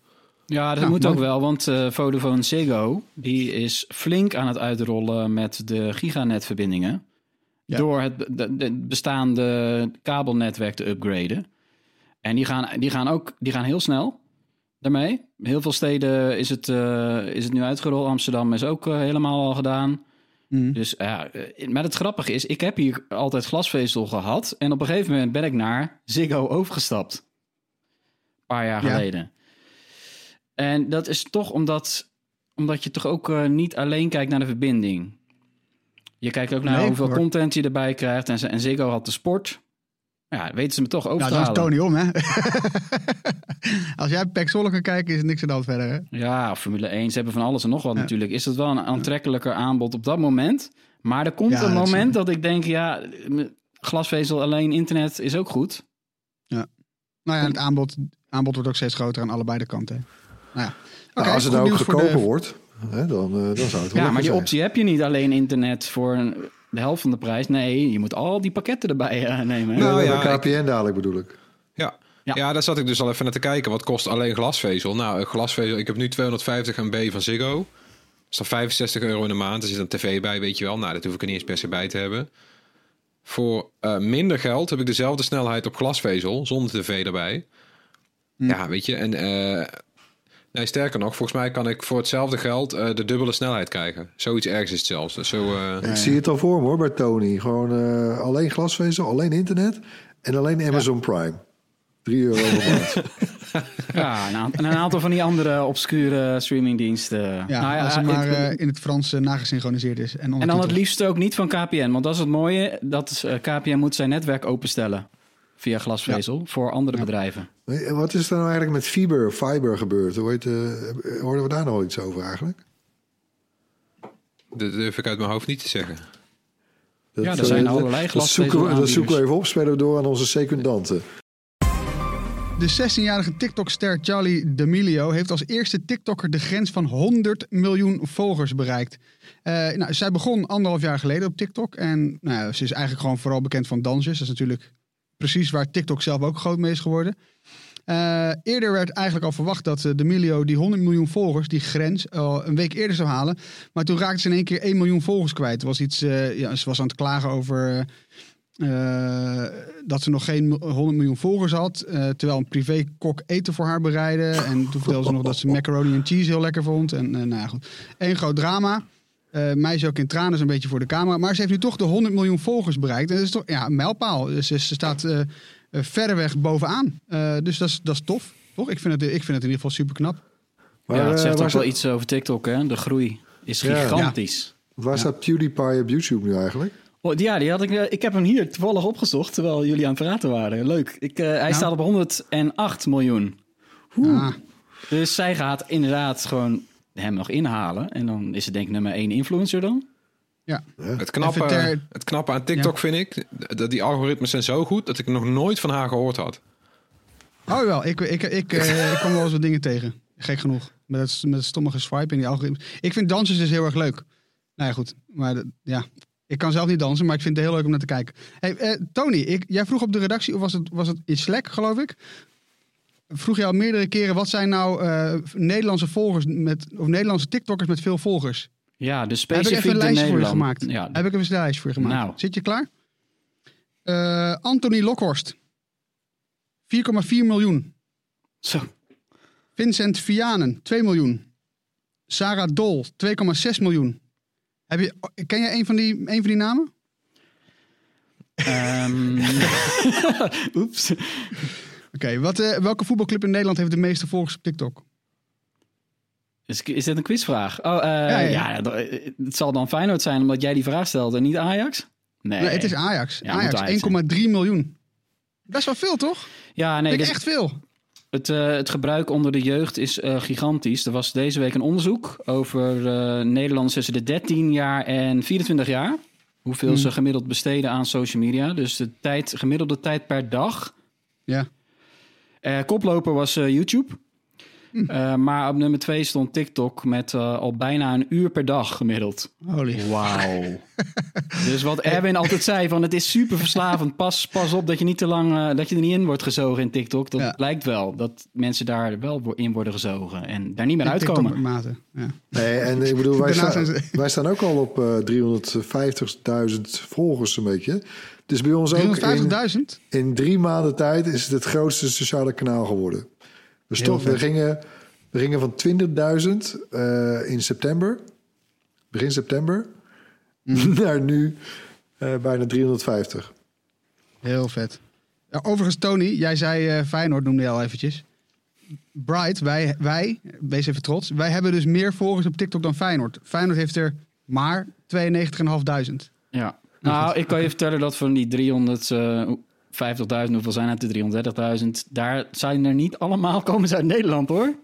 Ja, dat moet ook wel, want uh, Vodafone Ziggo, die is flink aan het uitrollen met de giganetverbindingen. Ja. Door het, de, bestaande kabelnetwerk te upgraden. En die gaan, die gaan ook die gaan heel snel daarmee. Heel veel steden is het, is het nu uitgerold. Amsterdam is ook helemaal al gedaan. Mm. Dus ja, uh, maar het grappige is, ik heb hier altijd glasvezel gehad. En op een gegeven moment ben ik naar Ziggo overgestapt. Een paar jaar geleden. En dat is toch omdat, omdat je toch ook uh, niet alleen kijkt naar de verbinding. Je kijkt ook naar nee, hoeveel content je erbij krijgt. En, en Ziggo had de sport. Ja, weten ze me toch over nou, te halen. Tony om, hè? Als jij Pek Zwolle kan kijken, is er niks aan de verder, hè? Ja, Formule 1, ze hebben van alles en nog wat natuurlijk. Is het wel een aantrekkelijker aanbod op dat moment. Maar er komt een moment dat, ik denk, ja, glasvezel alleen internet is ook goed. Ja. Nou ja, het aanbod, aanbod wordt ook steeds groter aan allebei de kanten. Nou ja. Nou, als het nou ook goedkoper wordt, hè, dan, uh, dan zou het wel Ja, maar die optie heb je niet alleen internet voor een de helft van de prijs. Nee, je moet al die pakketten erbij uh, nemen. Nou ja, KPN dadelijk bedoel ik. Ja. ja. Ja. daar zat ik dus al even naar te kijken. Wat kost alleen glasvezel? Nou, glasvezel, ik heb nu 250 MB van Ziggo. Dat is dan 65 euro in de maand. Er zit een tv bij, weet je wel. Nou, dat hoef ik er niet eens per se bij te hebben. Voor uh, minder geld heb ik dezelfde snelheid op glasvezel, zonder tv erbij. Hm. Ja, weet je, en uh, Nee, sterker nog, volgens mij kan ik voor hetzelfde geld uh, de dubbele snelheid krijgen. Zoiets ergens is het zelfs. Dus zo, uh... Ik zie het al voor me hoor, bij Tony. Gewoon uh, alleen glasvezel, alleen internet en alleen Amazon ja. Prime. 3 euro per maand. ja, en een aantal van die andere obscure streamingdiensten. Ja, nou ja als het maar het, in het Frans nagesynchroniseerd is. En, en dan het liefst ook niet van KPN. Want dat is het mooie, dat KPN moet zijn netwerk openstellen via glasvezel voor andere bedrijven. Wat is er nou eigenlijk met fiber, fiber gebeurd? Hoe heet, uh, hoorden we daar nog iets over eigenlijk? Dat durf ik uit mijn hoofd niet te zeggen. Dat, ja, er zijn uh, allerlei glasvezel dat zoeken, we, dat zoeken we even op, spelen we door aan onze secundanten. De 16-jarige TikTok-ster Charlie D'Amelio heeft als eerste TikToker de grens van 100 miljoen volgers bereikt. Uh, nou, zij begon anderhalf jaar geleden op TikTok en nou, ze is eigenlijk gewoon vooral bekend van dansjes. Dat is natuurlijk precies waar TikTok zelf ook groot mee is geworden. Uh, eerder werd eigenlijk al verwacht dat uh, de Milio die 100 miljoen volgers, die grens, uh, een week eerder zou halen. Maar toen raakte ze in één keer 1 miljoen volgers kwijt. Was iets, ja, ze was aan het klagen over dat ze nog geen 100 miljoen volgers had. terwijl een privékok eten voor haar bereidde. En toen vertelde ze nog dat ze macaroni en cheese heel lekker vond. En nou ja, goed. Eén groot drama. Uh, meisje ook in tranen een beetje voor de camera. Maar ze heeft nu toch de 100 miljoen volgers bereikt. En dat is toch ja, een mijlpaal. Dus ze staat uh, verreweg bovenaan. Uh, dus dat is, dat is tof. Toch? Ik vind, het, ik vind het in ieder geval super knap. Maar, ja, het zegt toch wel iets over TikTok, hè? De groei is gigantisch. Ja. Waar staat PewDiePie op YouTube nu eigenlijk? Oh, ja, die had ik, ik heb hem hier toevallig opgezocht terwijl jullie aan het praten waren. Leuk. Ik, hij staat op 108 miljoen. Ah. Dus zij gaat inderdaad gewoon hem nog inhalen. En dan is het denk ik nummer één influencer dan. Ja. Het, knappe, het knappe aan TikTok vind ik, dat die algoritmes zijn zo goed dat ik nog nooit van haar gehoord had. Oh wel, ik, ik, ik, uh, ik kom wel eens wat dingen tegen. Gek genoeg. Met het, met het stommige swipe en die algoritmes. Ik vind dansen dus heel erg leuk. Nou ja, goed. Maar ja, ik kan zelf niet dansen, maar ik vind het heel leuk om naar te kijken. Hey, uh, Tony, ik, jij vroeg op de redactie, of was het, was het in Slack, geloof ik? Vroeg je al meerdere keren, wat zijn nou uh, Nederlandse volgers met, of Nederlandse TikTokkers met veel volgers? Ja, dus specifiek Heb ik even een lijstje voor je gemaakt? Ja. Heb ik even een lijstje voor je gemaakt? Nou. Zit je klaar? Uh, Anthony Lokhorst. 4,4 miljoen. Zo. Vincent Vianen, 2 miljoen. Sarah Dol, 2,6 miljoen. Heb je, ken jij een van die, een van die namen? Um, Oeps. Oké, wat uh, welke voetbalclub in Nederland heeft de meeste volgers op TikTok? Is, is dit een quizvraag? Oh, uh, ja, ja. ja, het zal dan Feyenoord zijn omdat jij die vraag stelt en niet Ajax? Nee, Nee, het is Ajax. Ajax, Ajax 1,3 miljoen. Best wel veel, toch? Ja, nee, dit- echt veel. Het, eh, het gebruik onder de jeugd is eh, gigantisch. Er was deze week een onderzoek over eh, Nederlanders tussen de 13 jaar en 24 jaar. Hoeveel ze gemiddeld besteden aan social media. Dus de tijd, gemiddelde tijd per dag. Ja. Eh, koploper was eh, YouTube. Eh, maar op nummer 2 stond TikTok met eh, al bijna een uur per dag gemiddeld. Holy. Wauw. dus wat Erwin altijd zei, van het is super verslavend. Pas, pas op dat je niet te lang, eh, dat je er niet in wordt gezogen in TikTok. Dat Ja. lijkt wel, dat mensen daar wel in worden gezogen en daar niet meer uitkomen. mate. Ja. Nee, en ik bedoel, wij, staan, wij staan ook al op eh 350.000 volgers een beetje. Dus bij ons ook in, 350.000? in drie maanden tijd is het het grootste sociale kanaal geworden. We, we, gingen, we gingen van 20.000 eh, in september, begin september, Mhm. naar nu eh, bijna 350. Heel vet. Ja, overigens, Tony, jij zei eh Feyenoord, noemde je al eventjes. Bright, wij, wij, wees even trots, wij hebben dus meer volgers op TikTok dan Feyenoord. Feyenoord heeft er maar 92.500. Ja. Nou, ik kan je vertellen dat van die 350.000, hoeveel zijn het? De 330.000. Daar zijn er niet allemaal komen ze uit Nederland hoor.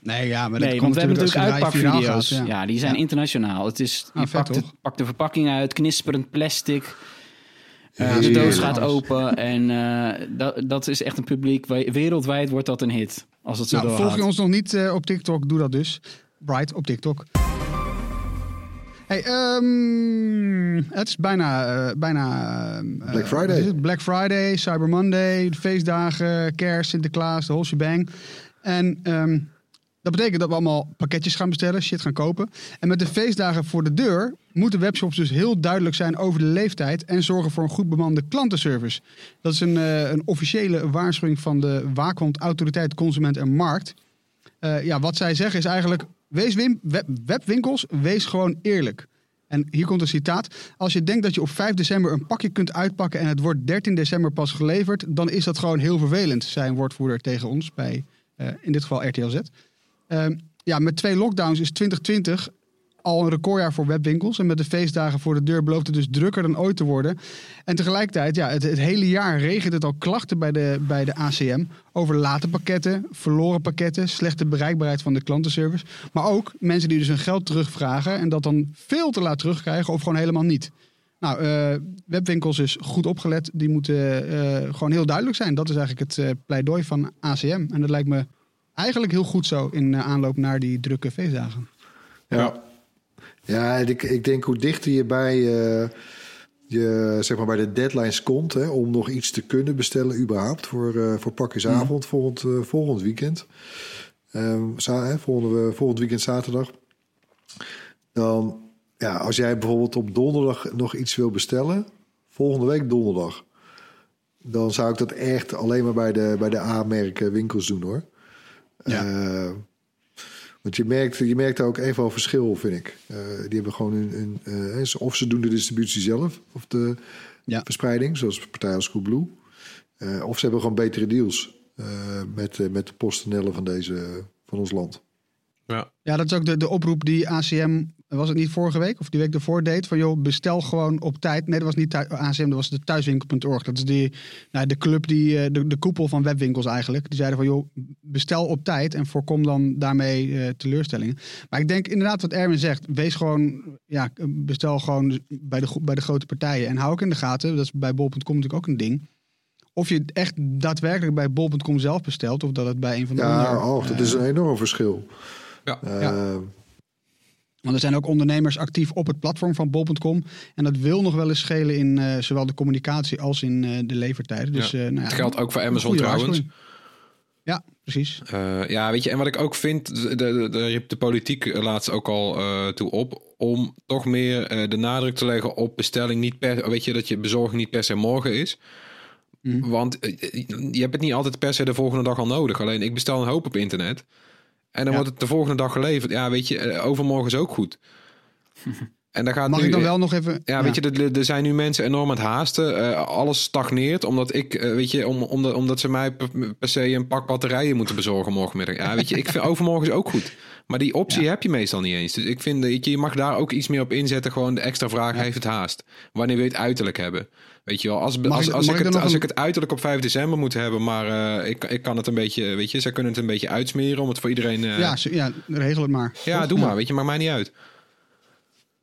Nee, ja, maar Nee, want we hebben natuurlijk uitpakvideo's. Ja. Ja. die zijn Ja. internationaal. Het is, Ah, je vet, pakt, het- toch? pakt de verpakking uit, knisperend plastic. Eh, de doos gaat open en eh, dat, dat is echt een publiek. Wereldwijd wordt dat een hit. Als het zo Nou, volg je ons nog niet eh, op TikTok, doe dat dus. Bright op TikTok. Hey, ehm, het is bijna, eh, bijna eh, Black Friday. is het? Black Friday, Cyber Monday, de feestdagen, kerst, Sinterklaas, de whole shebang. En ehm, dat betekent dat we allemaal pakketjes gaan bestellen, shit gaan kopen. En met de feestdagen voor de deur moeten webshops dus heel duidelijk zijn over de leeftijd en zorgen voor een goed bemande klantenservice. Dat is een, eh, een officiële waarschuwing van de waakhond Autoriteit Consument en Markt. Ja, wat zij zeggen is eigenlijk: wees wim, web, webwinkels, wees gewoon eerlijk. En hier komt een citaat. Als je denkt dat je op 5 december een pakje kunt uitpakken en het wordt 13 december pas geleverd, dan is dat gewoon heel vervelend, zei een woordvoerder tegen ons bij, eh, in dit geval RTL Z. Ehm, ja, met twee lockdowns is 2020 al een recordjaar voor webwinkels. En met de feestdagen voor de deur belooft het dus drukker dan ooit te worden. En tegelijkertijd, ja, het, het hele jaar regent het al klachten bij de, bij de ACM over late pakketten, verloren pakketten, slechte bereikbaarheid van de klantenservice. Maar ook mensen die dus hun geld terugvragen en dat dan veel te laat terugkrijgen of gewoon helemaal niet. Nou, eh, webwinkels is goed opgelet. Die moeten eh, gewoon heel duidelijk zijn. Dat is eigenlijk het eh, pleidooi van ACM. En dat lijkt me eigenlijk heel goed zo in aanloop naar die drukke feestdagen. Ja. Ja, ik, ik denk hoe dichter je bij, eh, je, zeg maar bij de deadlines komt... Hè, om nog iets te kunnen bestellen überhaupt voor, eh voor pakjesavond volgend, eh, volgend weekend. Ehm, za- volgende, volgend weekend zaterdag. Dan, ja, als jij bijvoorbeeld op donderdag nog iets wil bestellen... volgende week donderdag... dan zou ik dat echt alleen maar bij de, bij de A-merken winkels doen, hoor. Eh, want je merkt, je merkt daar ook even wel verschil, vind ik. Eh, die hebben gewoon een, een eh, of ze doen de distributie zelf, of de Ja. verspreiding, zoals partij als Coolblue. Eh of ze hebben gewoon betere deals eh, met, eh, met de PostNL van, deze, van ons land. Ja. Ja, dat is ook de, de oproep die ACM, was het niet vorige week of die week ervoor deed? Van joh, bestel gewoon op tijd. Nee, dat was niet ACM, dat was de thuiswinkel.org. Dat is die, nou, de club, die, eh, de, de koepel van webwinkels eigenlijk. Die zeiden van joh, bestel op tijd en voorkom dan daarmee eh, teleurstellingen. Maar ik denk inderdaad wat Erwin zegt. Wees gewoon, ja, bestel gewoon bij de, bij de grote partijen. En hou ook in de gaten, dat is bij bol.com natuurlijk ook een ding. Of je het echt daadwerkelijk bij bol.com zelf bestelt. Of dat het bij een van de Ja, andere, oh, dat eh, is een enorm verschil. Ja. Eh, Ja. Want er zijn ook ondernemers actief op het platform van bol.com. En dat wil nog wel eens schelen in eh, zowel de communicatie als in eh, de levertijden. Dus, Ja. eh, nou ja, Het geldt ook voor Amazon trouwens. Ja, precies. Ja, weet je, en wat ik ook vind, de- de- daar riep de politiek laatst ook al toe op, om toch meer de nadruk te leggen op bestelling niet per, weet je, dat je bezorging niet per se morgen is. Mhm. Want je hebt het niet altijd per se de volgende dag al nodig. Alleen ik bestel een hoop op internet. En dan Ja. wordt het de volgende dag geleverd. Ja, weet je, eh, overmorgen is ook goed. En daar gaat Mag nu, ik dan wel nog even... Ja, weet je, er, zijn nu mensen enorm aan het haasten. Eh, alles stagneert, omdat ik, eh, weet je, om, omdat, omdat ze mij per, per se een pak batterijen moeten bezorgen morgenmiddag. Ja, weet je, ik vind overmorgen is ook goed. Maar die optie heb je meestal niet eens. Dus ik vind, weet je, je mag daar ook iets meer op inzetten. Gewoon de extra vraag, heeft het haast? Wanneer wil je het uiterlijk hebben? Weet je wel, als, als, ik- als, ik, ik het, er nog als een- ik het uiterlijk op 5 december moet hebben, maar eh, ik, ik kan het een beetje, weet je, zij kunnen het een beetje uitsmeren om het voor iedereen... Ja, ja, regel het maar. ja, doe maar, weet je, maakt mij niet uit.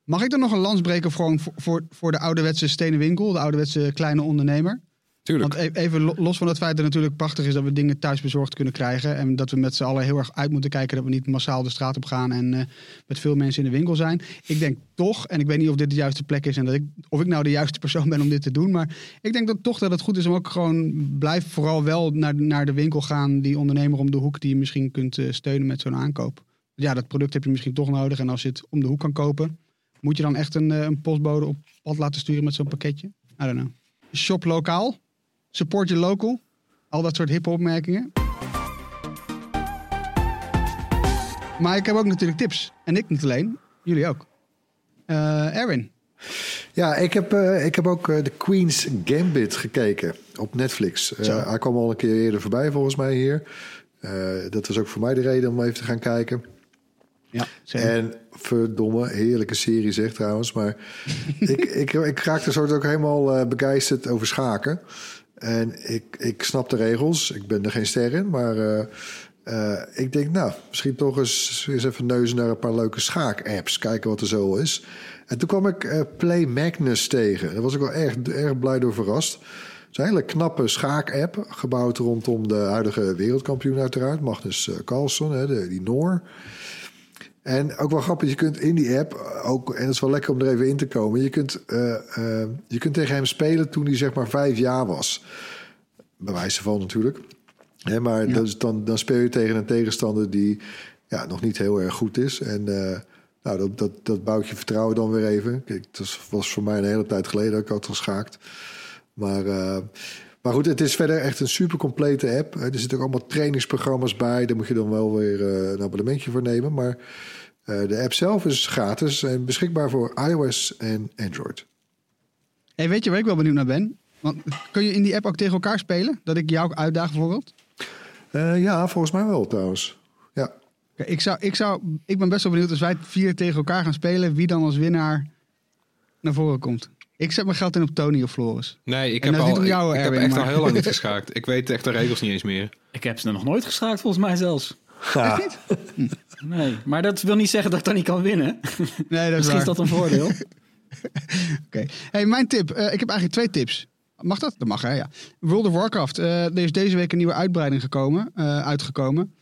Mag ik dan nog een lans breken voor, gewoon voor, voor, de ouderwetse stenen winkel, de ouderwetse kleine ondernemer? Tuurlijk. Want e- even lo- los van het feit dat het natuurlijk prachtig is dat we dingen thuis bezorgd kunnen krijgen. En dat we met z'n allen heel erg uit moeten kijken dat we niet massaal de straat op gaan en eh, met veel mensen in de winkel zijn. Ik denk toch, en ik weet niet of dit de juiste plek is en dat ik, of ik nou de juiste persoon ben om dit te doen. Maar ik denk dat toch dat het goed is om ook gewoon blijf vooral wel naar, naar de winkel gaan. Die ondernemer om de hoek die je misschien kunt eh, steunen met zo'n aankoop. Ja, dat product heb je misschien toch nodig. En als je het om de hoek kan kopen, moet je dan echt een, eh, een postbode op pad laten sturen met zo'n pakketje? I don't know. Shop lokaal. Support je local. Al dat soort hippe opmerkingen. Maar ik heb ook natuurlijk tips. En ik niet alleen. Jullie ook. Eh, Erwin. Ja, ik heb, eh, ik heb ook eh, The Queen's Gambit gekeken op Netflix. Hij kwam al een keer eerder voorbij volgens mij hier. Dat was ook voor mij de reden om even te gaan kijken. Ja, En verdomme, heerlijke serie zeg trouwens. Maar ik, ik, ik raakte soort ook helemaal eh, begeisterd over schaken. En ik, ik snap de regels. Ik ben er geen ster in. Maar eh, eh, ik denk, nou, misschien toch eens, eens even neuzen naar een paar leuke schaak-apps. Kijken wat er zo is. En toen kwam ik Play Magnus tegen. Daar was ik wel erg, erg blij door verrast. Het is een hele knappe schaak-app. Gebouwd rondom de huidige wereldkampioen uiteraard. Magnus Carlsen, hè, de, die Noor. En ook wel grappig, je kunt in die app ook, en het is wel lekker om er even in te komen, je kunt, eh, eh, je kunt tegen hem spelen toen hij zeg maar vijf jaar was. Bij wijze van natuurlijk. Hè, maar Ja. dat is dan, dan speel je tegen een tegenstander die ja, nog niet heel erg goed is. En eh, nou, dat, dat, dat bouwt je vertrouwen dan weer even. Kijk, dat was voor mij een hele tijd geleden dat ik had geschaakt. Maar, maar goed, het is verder echt een super complete app. Er zitten ook allemaal trainingsprogramma's bij. Daar moet je dan wel weer eh, een abonnementje voor nemen. Maar eh, de app zelf is gratis en beschikbaar voor iOS en Android. Hey, weet je waar ik wel benieuwd naar ben? Want kun je in die app ook tegen elkaar spelen? Dat ik jou uitdaag bijvoorbeeld? Eh, ja, volgens mij wel trouwens. Ja. Ik, zou, ik, zou, ik ben best wel benieuwd als wij vier tegen elkaar gaan spelen, wie dan als winnaar naar voren komt. Ik zet mijn geld in op Tony of Floris. Nee, ik heb, is al, ik, jou, ik heb echt maar- al heel lang niet geschaakt. Ik weet echt de regels niet eens meer. Ik heb ze nog nooit geschaakt, volgens mij zelfs. Echt niet? Nee, maar dat wil niet zeggen dat ik dan niet kan winnen. Nee, dat is Misschien is dat een voordeel. Oké. Hey, mijn tip. Eh, ik heb eigenlijk twee tips. Mag dat? Dat mag, hè? Ja. World of Warcraft. Eh, er is deze week een nieuwe uitbreiding gekomen, eh, uitgekomen.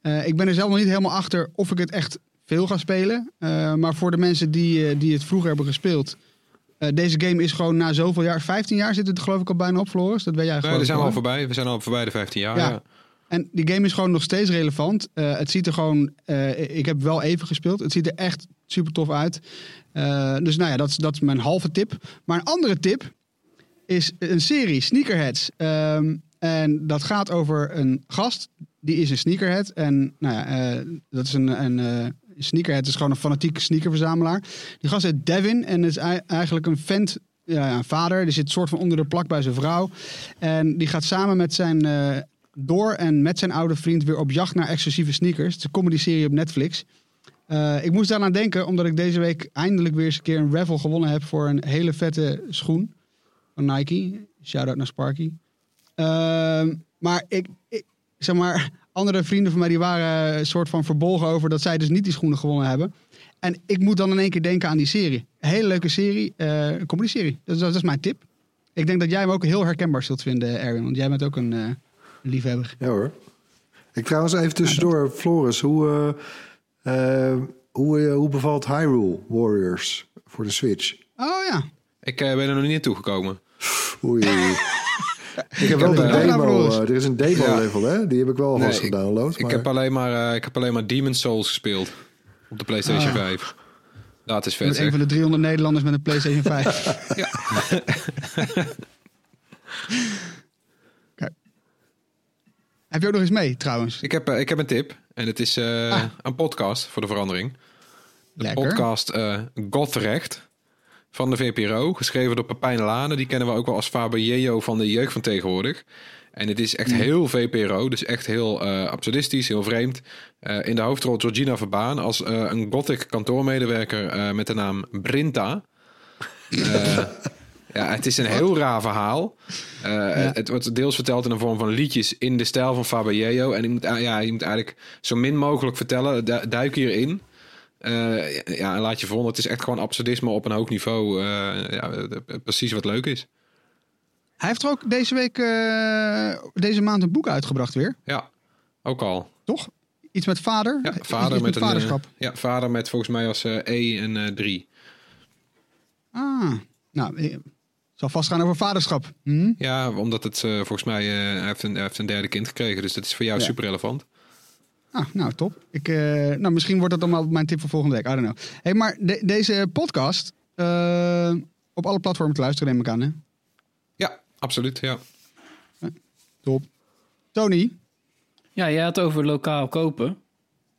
Eh, ik ben er zelf nog niet helemaal achter of ik het echt veel ga spelen. Eh, maar voor de mensen die, eh, die het vroeger hebben gespeeld... eh, deze game is gewoon na zoveel jaar... 15 jaar zit het geloof ik al bijna op, Floris. Dat weet jij Nee, gewoon. zijn we al voorbij. We zijn al voorbij de 15 jaar. Ja. Ja. En die game is gewoon nog steeds relevant. Eh, het ziet er gewoon. eh, ik heb wel even gespeeld. Het ziet er echt super tof uit. Dus nou ja, dat is, dat is mijn halve tip. Maar een andere tip is een serie, Sneakerheads. Ehm, en dat gaat over een gast. Die is een sneakerhead. En nou ja, dat is een. een sneakerhead is gewoon een fanatieke sneakerverzamelaar. Die gast heet Devin en is ei- eigenlijk een vent. Ja, een vader. Die zit soort van onder de plak bij zijn vrouw. En die gaat samen met zijn. eh, door en met zijn oude vriend weer op jacht naar exclusieve sneakers. Het is comedy-serie op Netflix. Eh, ik moest daaraan denken omdat ik deze week eindelijk weer eens een keer een raffle gewonnen heb voor een hele vette schoen van Nike. Shout-out naar Sparky. Ehm, maar ik, ik, zeg maar, andere vrienden van mij die waren een soort van verbolgen over dat zij dus niet die schoenen gewonnen hebben. En ik moet dan in één keer denken aan die serie. Een hele leuke serie, eh een comedy-serie. Dat, is- dat is mijn tip. Ik denk dat jij hem ook heel herkenbaar zult vinden, Erwin. Want jij bent ook een eh, liefhebber. Ja hoor. Ik trouwens even tussendoor, Floris, hoe, eh, eh, hoe, eh, hoe bevalt Hyrule Warriors voor de Switch? Oh ja. Ik eh, ben er nog niet toegekomen. Oei. ik heb wel de eh, demo. Eh, er is een demo Ja. level, hè? Die heb ik wel alvast Nee, ik- gedownload. Ik maar- heb, alleen maar, eh, ik heb alleen maar Demon's Souls gespeeld. Op de PlayStation 5. Dat is vet Met een van de 300 Nederlanders met een PlayStation 5. Kijk. Heb je ook nog eens mee, trouwens? Ik heb, eh, ik heb een tip. En het is eh, Ah. een podcast voor de verandering. Lekker. podcast eh Godrecht van de VPRO. Geschreven door Pepijn Lane. Die kennen we ook wel als Faber van de jeugd van tegenwoordig. En het is echt heel VPRO. Dus echt heel eh, absurdistisch, heel vreemd. Eh, in de hoofdrol Georgina Verbaan als eh, een gothic kantoormedewerker met de naam Brinta. Ja, het is een heel raar verhaal. Het wordt deels verteld in de vorm van liedjes in de stijl van Faber En je moet, ja, je moet eigenlijk zo min mogelijk vertellen. Du- duik hierin. Eh, ja, laat je verwonderen. Het is echt gewoon absurdisme op een hoog niveau. Eh, ja, precies wat leuk is. Hij heeft er ook deze week, eh, deze maand een boek uitgebracht weer, Ja, ook al. toch? Iets met vader? Ja, vader met, een, vaderschap. ja, vader met volgens mij als E en eh 3. Ah, nou, het zal vast gaan over vaderschap. Hm? Ja, omdat het volgens mij... hij, heeft een, hij heeft een derde kind gekregen. Dus dat is voor jou Ja. super relevant. Ah, nou, top. Ik, eh, nou, misschien wordt dat dan wel mijn tip voor volgende week. I don't know. Hey, maar de- deze podcast eh, op alle platformen te luisteren, neem ik aan. Hè? Ja, absoluut. Ja. Top. Tony, Ja, jij had het over lokaal kopen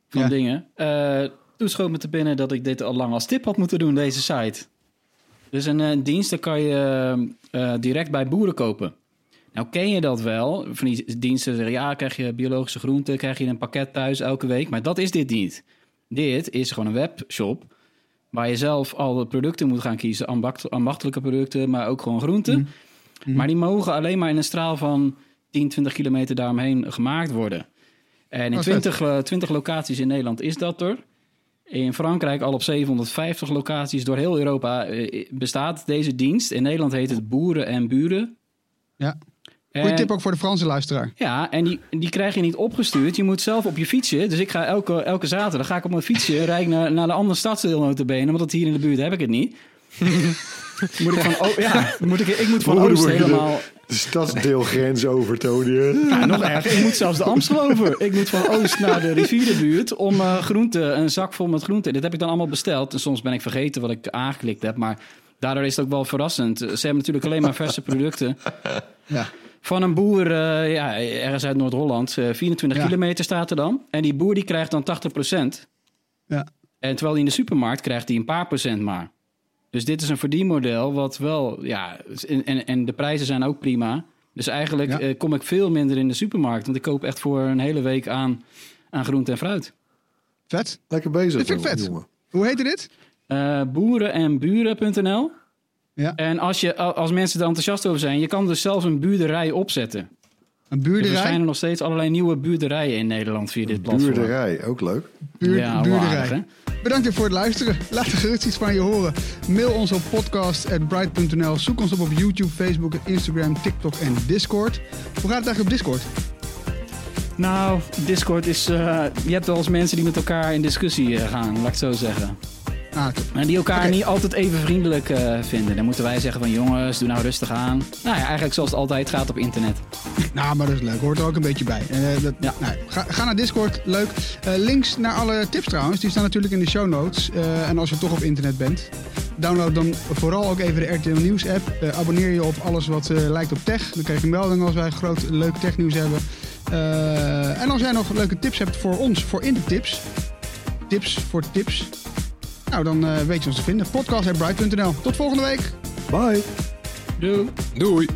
van Ja. dingen. Eh toen schoot me te binnen dat ik dit al lang als tip had moeten doen, deze site. Dus een eh, dienst, daar kan je eh, direct bij boeren kopen. Nou ken je dat wel, van die diensten zeggen... ja, krijg je biologische groenten, krijg je een pakket thuis elke week. Maar dat is dit niet. Dit is gewoon een webshop waar je zelf al de producten moet gaan kiezen. Ambacht, ambachtelijke producten, maar ook gewoon groenten. Maar die mogen alleen maar in een straal van 10, 20 kilometer daaromheen gemaakt worden. En in Oh, vet. 20, eh, 20 locaties in Nederland is dat er. In Frankrijk al op 750 locaties door heel Europa eh, bestaat deze dienst. In Nederland heet het Boeren en Buren. ja. Goeie tip ook voor de Franse luisteraar. ja, en die, die krijg je niet opgestuurd. Je moet zelf op je fietsje. Dus ik ga elke, elke zaterdag ga ik op mijn fietsje rij ik naar, naar de andere stadsdeel notabene. Want dat hier in de buurt heb ik het niet. moet ik van, oh ja, moet ik, ik moet van Oost helemaal... De stadsdeelgrens over, Tony. Ja, nog erger. Ik moet zelfs de Amstel over. Ik moet van Oost naar de rivierenbuurt om eh groenten, een zak vol met groenten. Dit heb ik dan allemaal besteld. En soms ben ik vergeten wat ik aangeklikt heb. Maar daardoor is het ook wel verrassend. Ze hebben natuurlijk alleen maar verse producten. Ja. Van een boer, eh, ja, ergens uit Noord-Holland. eh, 24 Ja. kilometer staat er dan. En die boer die krijgt dan 80% Ja. En terwijl hij in de supermarkt krijgt hij een paar procent maar. Dus dit is een verdienmodel wat wel, ja, en, en, en de prijzen zijn ook prima. Dus eigenlijk Ja. eh, kom ik veel minder in de supermarkt. Want ik koop echt voor een hele week aan, aan groente en fruit. Vet. Lekker bezig. Dit vind ik vet. jongen. Hoe heette dit? Eh boerenenburen.nl Ja. En als, je, als mensen er enthousiast over zijn, je kan dus zelfs een buurderij opzetten. Een Er buurderij? verschijnen nog steeds allerlei nieuwe buurderijen in Nederland via dit platform. Buurderij, ook leuk. Buur- ja, buurderij. waardig, hè? Bedankt weer voor het luisteren. Laat gerust iets van je horen. Mail ons op podcast.bright.nl. Zoek ons op op YouTube, Facebook, Instagram, TikTok en Discord. Hoe gaat het eigenlijk op Discord? Nou, Discord is... eh, je hebt wel eens mensen die met elkaar in discussie eh, gaan, laat ik het zo zeggen. En die elkaar niet altijd even vriendelijk eh, vinden. Dan moeten wij zeggen van jongens, doe nou rustig aan. Nou ja, eigenlijk zoals het altijd gaat op internet. Nou, maar dat is leuk. Hoort er ook een beetje bij. Eh, dat, Ja. nou, ga, ga naar Discord. Leuk. Eh, links naar alle tips trouwens. Die staan natuurlijk in de show notes. En als je toch op internet bent. Download dan vooral ook even de RTL Nieuws app. Abonneer je op alles wat lijkt op tech. Dan krijg je meldingen als wij groot leuk technieuws hebben. En als jij nog leuke tips hebt voor ons, voor in de tips. Tips voor tips. Nou, dan eh, weet je ons te vinden. Podcast.bright.nl. Tot volgende week. Bye. Doei. Doei!